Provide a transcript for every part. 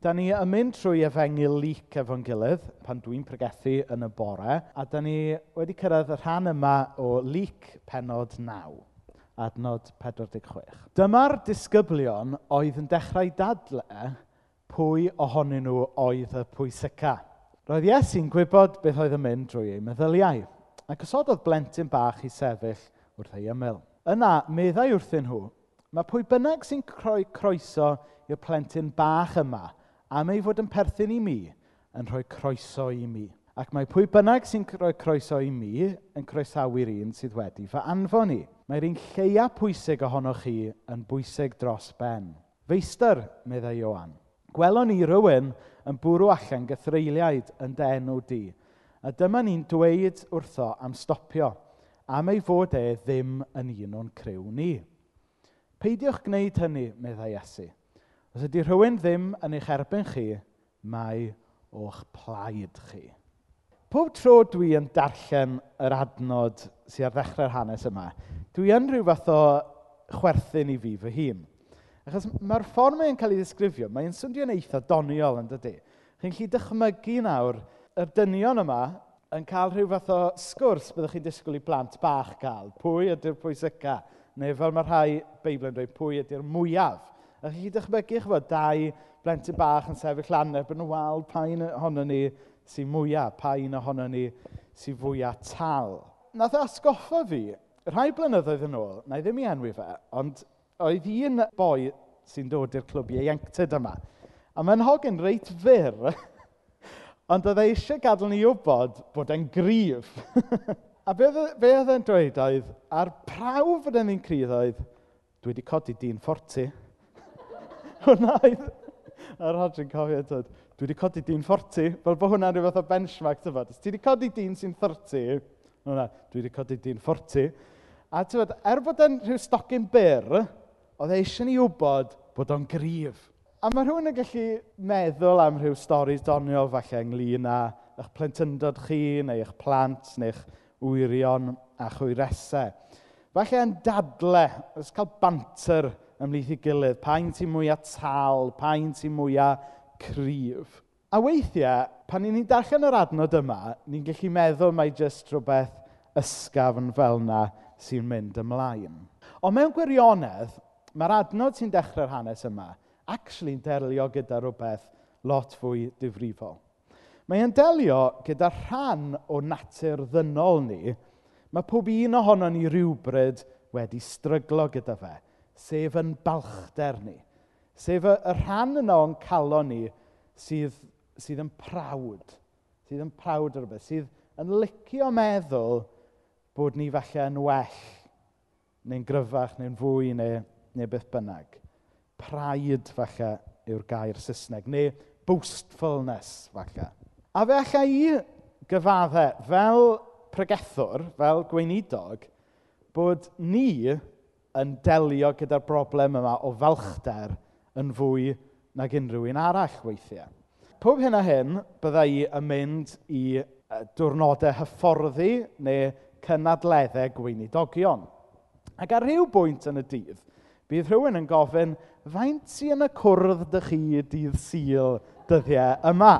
da ni yn mynd trwy efengil lyc efo'n gilydd pan dwi'n pregethu yn y bore, a da ni wedi cyrraedd y rhan yma o lyc penod 9, adnod 46. Dyma'r disgyblion oedd yn dechrau dadle pwy ohonyn nhw oedd y pwysica. Roedd Iesu'n gwybod beth oedd yn mynd drwy ei meddyliau, ac os blentyn bach i sefyll wrth ei ymyl. Yna, meddai wrthyn nhw, mae pwy bynnag sy'n croi croeso i'r plentyn bach yma – am ei fod yn perthyn i mi yn rhoi croeso i mi. Ac mae pwy bynnag sy'n rhoi croeso i mi yn croesawu'r un sydd wedi fy anfon i. Mae'r un lleia pwysig ohonoch chi yn bwysig dros ben. Feistr, meddai Ioan. Gwelon ni rywun yn bwrw allan gythreiliaid yn denw di. A dyma ni'n dweud wrtho am stopio, am ei fod e ddim yn un o'n criw ni. Peidiwch gwneud hynny, meddai Iesu Os ydy rhywun ddim yn eich erbyn chi, mae o'ch plaid chi. Pob tro dwi yn darllen yr adnod sydd ar ddechrau'r hanes yma, dwi yn rhyw fath o chwerthin i fi fy hun. Achos mae'r ffordd mae'n cael ei ddisgrifio, mae'n swnio'n eitha doniol yn dydy. Chi'n lli dychmygu nawr, y dynion yma yn cael rhyw fath o sgwrs byddwch chi'n disgwyl i blant bach gael. Pwy ydy'r pwysica? Neu fel mae rhai Beibl yn dweud, pwy ydy'r mwyaf? A chi dychmygu chfod dau blentyn bach yn sefyll lan erbyn y wal, pa un ohono ni sy'n mwyaf, pa un ohono ni sy'n fwyaf tal. Nath e atgoffa fi, rhai blynyddoedd yn ôl, na i ddim i enwi fe, ond oedd un boi sy'n dod i'r clwb ieuenctid yma. A mae'n hogyn reit fyr, ond oedd e eisiau gadael ni wybod bod e'n gryf. a be oedd e, e'n dweud oedd, ar prawf bod e'n un crydd oedd, dwi wedi codi dyn fforti hwnnaeth. A'r hodri'n cofio, dod, dwi wedi codi dyn 40, fel bod hwnna'n rhywbeth o benchmark, tyfod. Os ti wedi codi dyn sy'n 30, hwnna, dwi wedi codi dyn 40, a tyfod, er bod yn rhyw stocyn byr, oedd eisiau ni wybod bod o'n gryf. A mae rhywun yn gallu meddwl am rhyw storys doniol falle ynglyn â eich plentyndod chi, neu eich plant, neu eich wirion a chwyresau. Falle yn dadle, oes cael banter ymlaeth i gilydd, pa'n ti mwyaf tal, pa'n ti mwyaf cryf. A weithiau, pan ni'n darllen yr adnod yma, ni'n gallu meddwl mai jyst rhywbeth ysgafn fel yna sy'n mynd ymlaen. Ond mewn gwirionedd, mae'r adnod sy'n dechrau'r hanes yma actually yn delio gyda rhywbeth lot fwy difrifol. Mae'n delio gyda rhan o natur ddynol ni, mae pob un ohono ni rhywbryd wedi stryglo gyda fe – sef yn balchder ni. Sef y, y rhan yna o'n calon ni sydd, sydd yn prawd, sydd yn prawd o rhywbeth, sydd yn licio meddwl bod ni falle yn well, neu'n gryfach, neu'n fwy, neu, neu beth bynnag. Praid falle yw'r gair Saesneg, neu boastfulness falle. A fe allai i gyfaddau fel pregethwr, fel gweinidog, bod ni yn delio gyda'r broblem yma o falchder yn fwy nag unrhyw un arall weithiau. Pob hyn a hyn, bydda i yn mynd i diwrnodau hyfforddi neu cynadleddau gweinidogion. Ac ar rhyw bwynt yn y dydd, bydd rhywun yn gofyn, faint sy'n yn y cwrdd dy chi dydd syl dyddiau yma?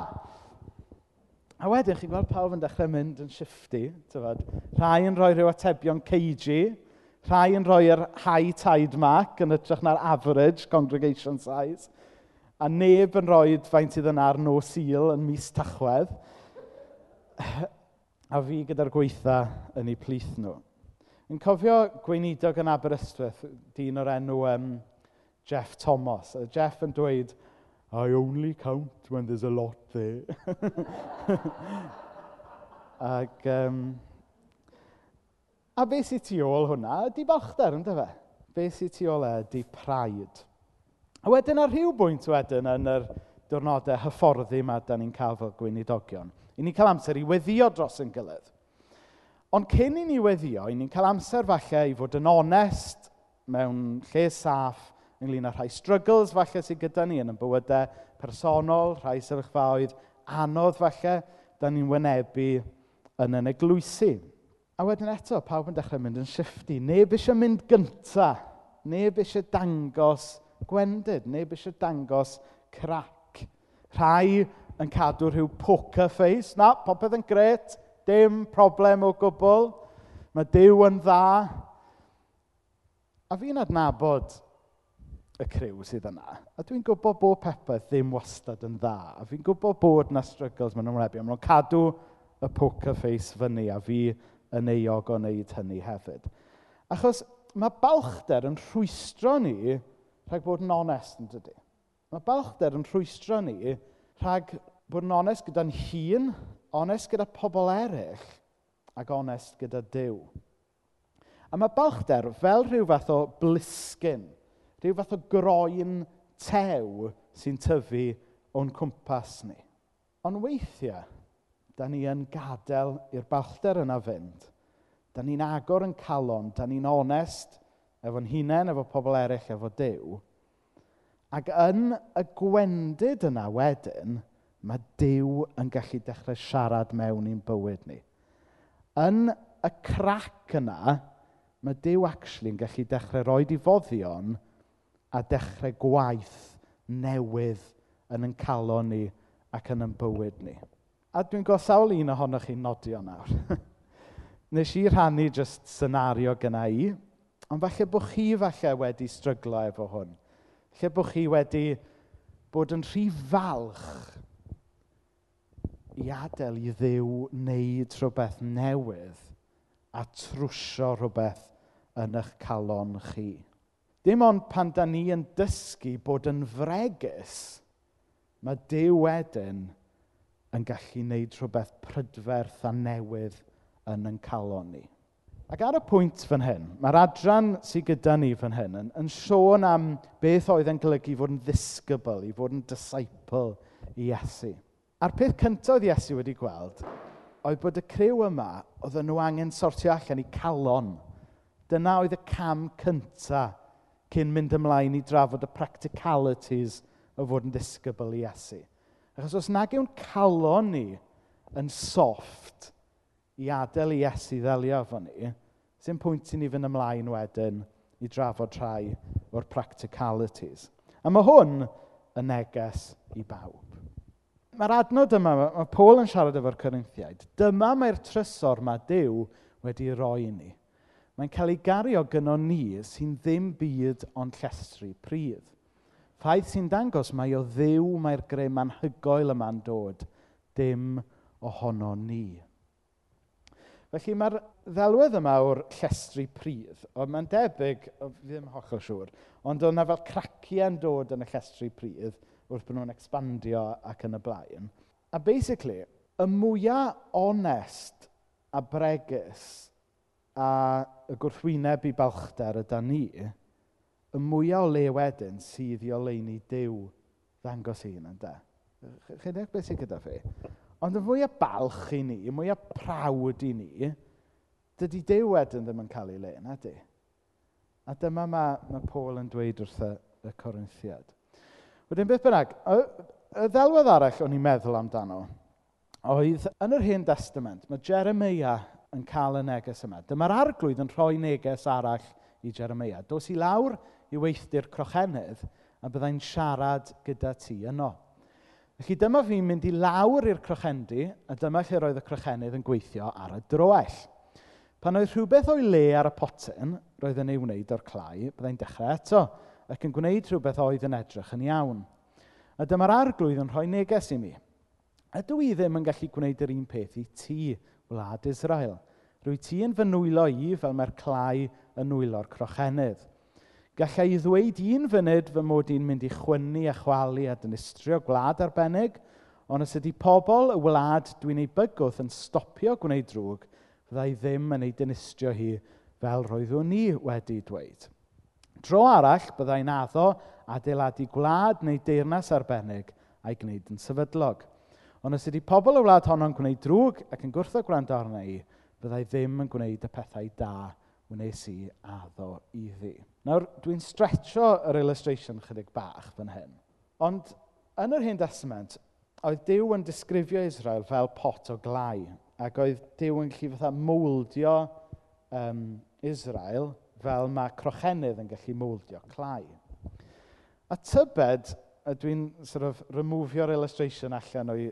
A wedyn, chi'n gweld pawb yn dechrau mynd yn shifty. Rhai yn rhoi rhyw atebion ceiji, Rhai yn rhoi'r high tide mark yn ytrach na'r average congregation size. A neb yn rhoi faint iddyn nhw'r no seal yn mis tachwedd. a fi gyda'r gweitha yn eu plith nhw. Yn cofio gweinidog yn Aberystwyth, dyn o'r enw um, Jeff Thomas. Jeff yn dweud, I only count when there's a lot there. Ac um, A beth sy'n tu ôl hwnna ydy balchder, ynddo fe? Beth sy'n tu ôl e ydy praid. A wedyn ar rhyw bwynt wedyn yn yr diwrnodau hyfforddi yma da ni'n cael fel gweinidogion. I ni'n cael amser i weddio dros yn gilydd. Ond cyn i ni weddio, i ni'n cael amser falle i fod yn onest mewn lle saff ynglyn â rhai struggles falle sydd gyda ni yn y bywydau personol, rhai sefyllfaoedd anodd falle, da ni'n wynebu yn yn eglwysu. A wedyn eto, pawb yn dechrau mynd yn shifty. Neb eisiau mynd gynta. Neb eisiau dangos gwendid. Neb eisiau dangos crac. Rhai yn cadw rhyw poker face. Na, popeth yn gret. Dim problem o gwbl. Mae Dyw yn dda. A fi'n adnabod y criw sydd yna. A dwi'n gwybod bod pepeth ddim wastad yn dda. A fi'n gwybod bod na struggles maen nhw'n rebu. Maen nhw'n cadw y poker face fyny a fi yn euog o wneud hynny hefyd. Achos mae balchder yn rhwystro ni rhag bod yn onest yn dydy. Mae balchder yn rhwystro ni rhag bod yn onest gyda'n hun, onest gyda pobl eraill, ac onest gyda Dyw. A mae balchder fel rhyw fath o blisgyn, rhyw fath o groen tew sy'n tyfu o'n cwmpas ni. Ond weithiau, da ni yn gadael i'r balchder yna fynd. Da ni'n agor yn calon, da ni'n onest efo'n hunain, efo pobl eraill, efo Dyw. Ac yn y gwendid yna wedyn, mae Dyw yn gallu dechrau siarad mewn i'n bywyd ni. Yn y crac yna, mae Dyw actually yn gallu dechrau roi difoddion a dechrau gwaith newydd yn yn calon ni ac yn yn bywyd ni. A dwi'n gweld sawl un ohonoch chi'n nodio nawr. Nes i rhannu just senario gyna i, ond falle bod chi falle wedi stryglo efo hwn. Falle bod chi wedi bod yn rhy falch i adael i ddiw wneud rhywbeth newydd a trwsio rhywbeth yn eich calon chi. Dim ond pan da ni yn dysgu bod yn fregus, mae Dyw wedyn yn gallu wneud rhywbeth prydferth a newydd yn yn calon ni. Ac ar y pwynt fan hyn, mae'r adran sydd gyda ni fan hyn yn, yn sôn am beth oedd yn golygu fod yn ddisgybl, i fod yn disciple i Iesu. A'r peth cyntaf oedd Iesu wedi gweld oedd bod y criw yma oedd nhw angen sortio allan i calon. Dyna oedd y cam cyntaf cyn mynd ymlaen i drafod y practicalities o fod yn ddisgybl i Iesu. Achos os nag yw'n calon ni yn soft i adael i Iesu ddelio efo ni, sy'n pwynt i ni fynd ymlaen wedyn i drafod rhai o'r practicalities. A mae hwn yn neges i bawb. Mae'r adnod yma, mae Paul yn siarad efo'r Corinthiaid, dyma mae'r trysor mae Dyw wedi roi i ni. Mae'n cael ei gario gyno ni sy'n ddim byd ond llestri pryd. Ffaith sy'n dangos mae o ddiw mae'r grym anhygoel yma'n dod, dim ohono ni. Felly mae'r ddelwedd yma o'r llestri pridd, ond mae'n debyg, ddim hollol siŵr, ond oedd yna fel craciau'n dod yn y llestri pridd wrth bod nhw'n expandio ac yn y blaen. A basically, y mwyaf onest a bregus a y gwrthwyneb i balchder yda ni, y mwyaf o le wedyn sydd i oleini Duw ddangos ei yn de. Chi'n beth sy'n gyda fi? Ond y mwyaf balch i ni, y mwyaf prawd i ni, dydy Duw wedyn ddim yn cael ei le, na di? A dyma mae, mae Paul yn dweud wrth y, y Corinthiad. Wedyn beth bynnag, y, y ddelwedd arall o'n i'n meddwl amdano, oedd yn yr Hen Testament, mae Jeremiah yn cael y neges yma. Dyma'r arglwydd yn rhoi neges arall i Jeremia. Dos i lawr i weithdir crochennydd a byddai'n siarad gyda ti yno. Felly dyma fi'n mynd i lawr i'r crochendi a dyma lle roedd y crochenydd yn gweithio ar y droell. Pan oedd rhywbeth o'i le ar y potyn, roedd yn ei wneud o'r clai, byddai'n dechrau eto ac yn gwneud rhywbeth oedd yn edrych yn iawn. A dyma'r arglwydd yn rhoi neges i mi. Ydw i ddim yn gallu gwneud yr un peth i ti, wlad Israel? Rwy ti yn fy nwylo i fel mae'r clai yn nwylo'r crochennydd. Gallai i ddweud un funud fy mod i'n mynd i chwynnu a chwalu a dynistrio gwlad arbennig, ond os ydy pobl y wlad dwi'n ei bygwth yn stopio gwneud drwg, fyddai ddim yn ei dynistrio hi fel roeddwn ni wedi dweud. Dro arall byddai'n addo adeiladu gwlad neu deyrnas arbennig a'i gwneud yn sefydlog. Ond os ydy pobl y wlad honno'n gwneud drwg ac yn gwrthod gwrando arna i, byddai ddim yn gwneud y pethau da wnes i addo iddi. Nawr, dwi'n stretcho yr illustration chydig bach fan hyn. Ond yn yr Hen Testament, oedd Dyw yn disgrifio Israel fel pot o glai. Ac oedd Dyw yn gallu fatha mwldio um, Israel fel mae crochennydd yn gallu mouldio clai. A tybed, dwi'n sort of removio'r illustration allan o'i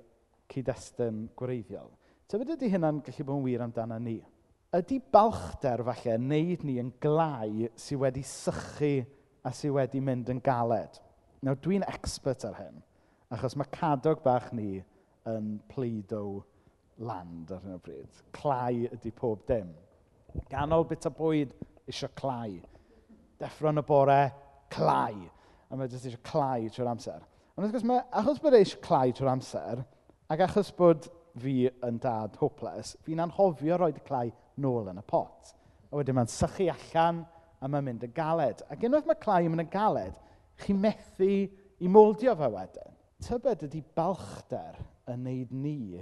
cyd-destun gwreiddiol. Tybed ydy hynna'n gallu bod yn wir amdano ni? ydy balchder falle wneud ni yn glau sydd wedi sychu a sydd wedi mynd yn galed? Nawr, dwi'n expert ar hyn, achos mae cadog bach ni yn pleido land ar hyn o bryd. Clau ydy pob dim. Ganol bit o bwyd eisiau clau. Deffro'n y bore, clau. A mae jyst eisiau clau trwy'r amser. Ond wrth gwrs, mae, achos bod eisiau clau trwy'r amser, ac achos bod fi yn dad hopeless, fi'n anhofio roed y clau nôl yn y pot. A wedyn mae'n sychu allan a mae'n mynd yn galed. Ac unwaith mae clai yn mynd yn galed, chi methu i moldio fe wedyn. Tybed ydy balchder yn neud ni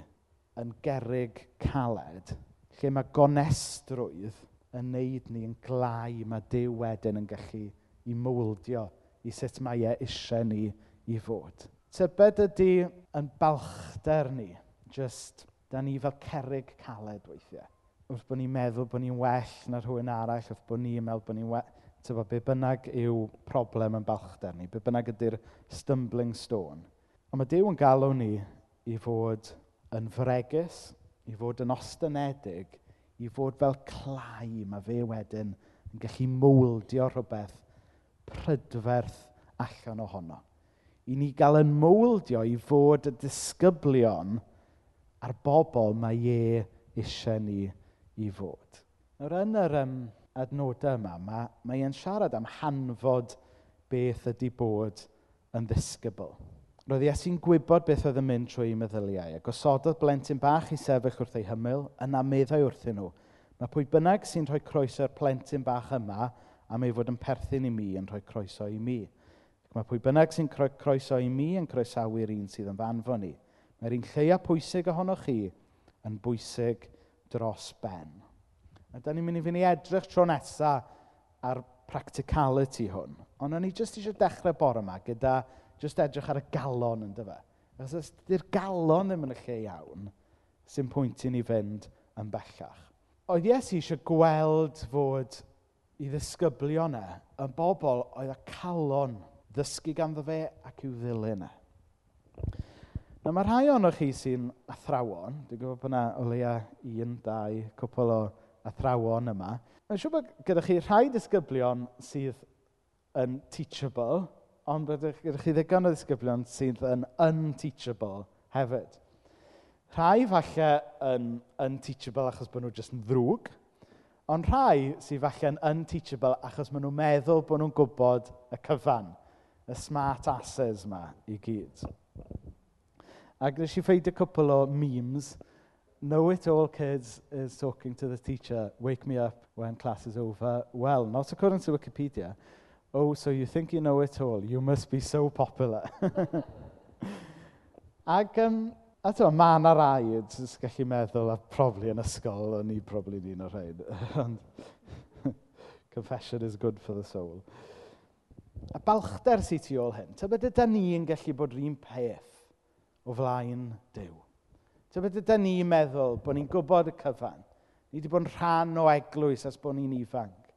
yn gerig caled, lle mae gonestrwydd yn neud ni yn glau mae Dyw wedyn yn gallu i moldio i sut mae e eisiau ni i fod. Tybed ydy yn balchder ni, jyst, da ni fel cerig caled weithiau wrth bod ni'n meddwl bod ni'n well na rhywun arall, wrth bod ni'n meddwl bod ni'n well... Tyfa, be bynnag yw problem yn balchder ni, be bynnag ydy'r stumbling stone. Ond mae Dyw yn galw ni i fod yn fregus, i fod yn ostynedig, i fod fel clai mae fe wedyn yn gallu mwldio rhywbeth prydferth allan ohono. I ni gael yn mwldio i fod y disgyblion a'r bobl mae e eisiau ni i fod. Nawr yn yr um, adnodau yma, mae, mae e'n siarad am hanfod beth ydy bod yn ddisgybl. Roedd Iesu'n gwybod beth oedd yn mynd trwy ei meddyliau, a gosododd blentyn bach i sefyll wrth ei hymyl, yna meddai wrthyn nhw. Mae pwy bynnag sy'n rhoi croeso'r plentyn bach yma am ei fod yn perthyn i mi yn rhoi croeso i mi. Mae pwy bynnag sy'n croeso i mi yn croesawu'r un sydd yn fanfo ni. Mae'r un lleia pwysig ohonoch chi yn bwysig dros ben. A da ni'n mynd i fynd i edrych tro nesaf ar practicality hwn. Ond o'n i jyst eisiau dechrau bore yma gyda jyst edrych ar y galon yn dyfa. E? Achos os ydy'r galon ddim yn y lle iawn, sy'n pwynt i ni fynd yn bellach. Oedd Iesu eisiau gweld fod i ddisgyblion e yn bobl oedd y calon ddysgu ganddo fe ac i'w ddilyn e. Nawr mae rhai ohonoch chi sy'n athrawon. Dwi'n gwybod bod yna o leia un, dau, cwpl o athrawon yma. Mae'n siŵr bod gyda chi rhai disgyblion sydd yn teachable, ond bod gyda chi ddigon o ddisgyblion sydd yn unteachable hefyd. Rhai falle yn unteachable achos bod nhw jyst yn ddrwg, ond rhai sydd falle yn unteachable achos maen nhw'n meddwl bod nhw'n gwybod y cyfan, y smart asses yma i gyd. Ac nes i ffeindio cwpl o memes. Know it all kids is talking to the teacher. Wake me up when class is over. Well, not according to Wikipedia. Oh, so you think you know it all. You must be so popular. Ac, um, a to, mae yna rai, dwi'n gallu meddwl, a probably yn ysgol, o'n i probably un o'r rhaid. Confession is good for the soul. A balchder sy'n tu ôl hyn, ta beth da ni yn gallu bod rhywun peth o flaen Dyw. Ta beth ydy ni'n meddwl bod ni'n gwybod y cyfan? Ni wedi bod yn rhan o eglwys as bod ni'n ifanc.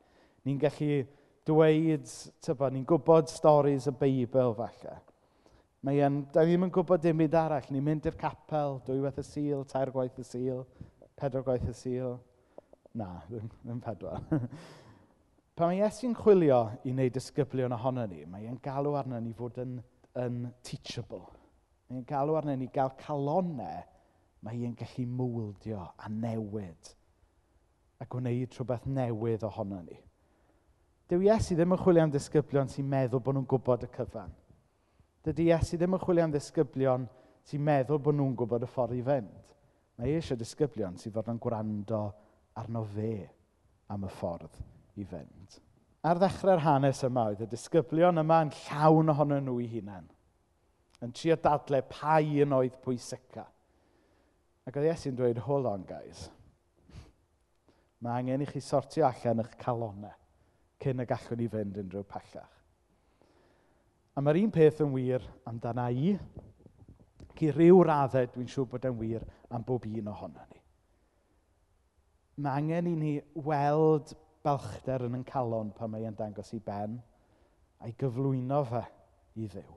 Ni'n gallu dweud, tybo, ni'n gwybod storys y Beibl falle. Mae yn, da ni ddim yn gwybod dim byd arall. Ni'n mynd i'r capel, dwywaith y sil, tair gwaith y sil, pedwar gwaith y sil. Na, ddim, ddim pedwar. Pan mae Iesu'n chwilio i wneud disgyblion ohono ni, mae e'n galw arno ni fod yn, yn teachable Mae Mae'n galw arnyn ni gael calonau mae hi gallu mwldio a newid a gwneud rhywbeth newydd ohono ni. Dyw Iesu ddim yn chwilio am ddisgyblion sy'n meddwl bod nhw'n gwybod y cyfan. Dydy Iesu ddim yn chwilio am ddisgyblion sy'n meddwl bod nhw'n gwybod y ffordd i fynd. Mae eisiau disgyblion sy'n fod yn gwrando arno fe am y ffordd i fynd. Ar ddechrau'r hanes yma oedd y disgyblion yma yn llawn ohono nhw i hunain yn trio dadle pa un oedd pwysica. Ac oedd Iesu'n dweud, hold on guys, mae angen i chi sortio allan eich calonau cyn y gallwn ni fynd unrhyw pellach. A mae'r un peth yn wir amdana i, ac i ryw raddau dwi'n siŵr bod yn wir am bob un ohono ni. Mae angen i ni weld balchder yn yn calon pan mae e'n dangos i ben a'i gyflwyno fe i ddew.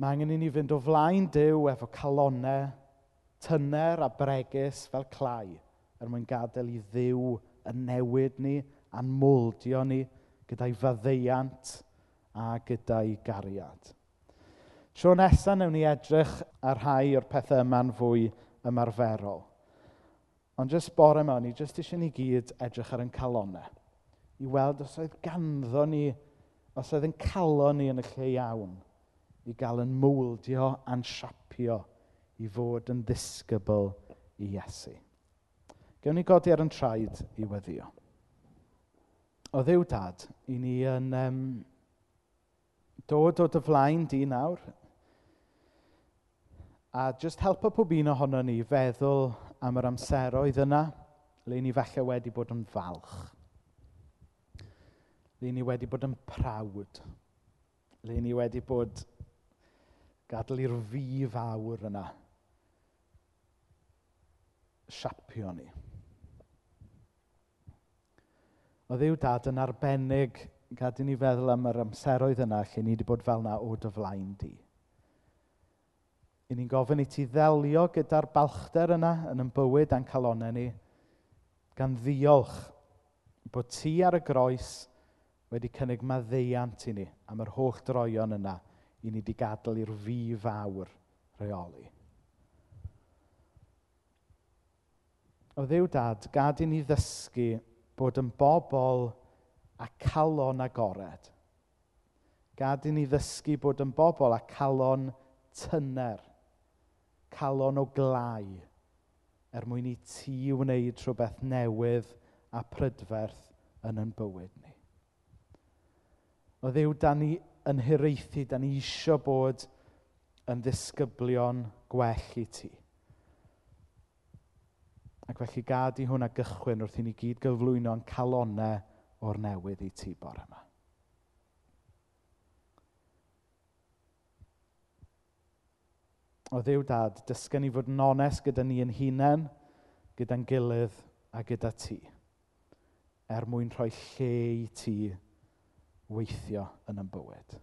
Mae angen i ni fynd o flaen Dyw efo calonau, tyner a bregus fel clai er mwyn gadael i ddiw yn newid ni a'n mwldio ni gyda'i faddeuant a gyda'i gariad. Tro nesaf newn ni edrych ar rhai o'r pethau yma'n fwy ymarferol. Ond jyst bore mewn, ni jyst eisiau ni gyd edrych ar ein calonau. I weld os oedd ganddo ni, os oedd yn calon ni yn y lle iawn – i gael yn mwldio a'n siapio i fod yn ddisgybl i Iesu. Gewn ni godi ar yn traed i weddio. O ddiw dad, i ni yn um, dod o dy flaen di nawr a just helpa pob un ohono ni feddwl am yr amseroedd yna le ni falle wedi bod yn falch. Le ni wedi bod yn prawd. Le ni wedi bod Gadael i'r fi fawr yna siapio ni. O ddiw dad yn arbennig gadw ni feddwl am yr amseroedd yna lle ni wedi bod fel yna o dy flaen di. I ni'n gofyn i ti ddelio gyda'r balchder yna yn yn bywyd a'n calonau ni gan ddiolch bod ti ar y groes wedi cynnig maddeiant i ni am yr holl droion yna i ni wedi gadael i'r fi fawr reoli. O ddew dad, gad i ni ddysgu bod yn bobl a calon agored. Gad i ni ddysgu bod yn bobl a calon tyner, calon o glau, er mwyn i ti wneud rhywbeth newydd a prydferth yn yn bywyd ni. O ddew, da ni yn hiraethu, da ni isio bod yn ddisgyblion gwell i ti. Ac felly gad i hwnna gychwyn wrth i ni gyd gyflwyno'n calonau o'r newydd i ti bore yma. O ddiw dad, dysgu ni fod yn onest gyda ni yn hunain, gyda'n gilydd a gyda ti, er mwyn rhoi lle i ti weithio yn ein bywyd.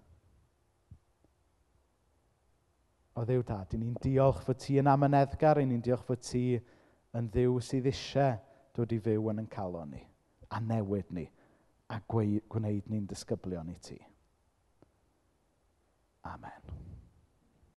O ddiw dad, ni'n diolch fod ti yn amyneddgar, ni'n diolch fod ti yn ddiw sydd eisiau dod i fyw yn yn calon ni, a newid ni, a gwneud ni'n disgyblion i ti. Amen.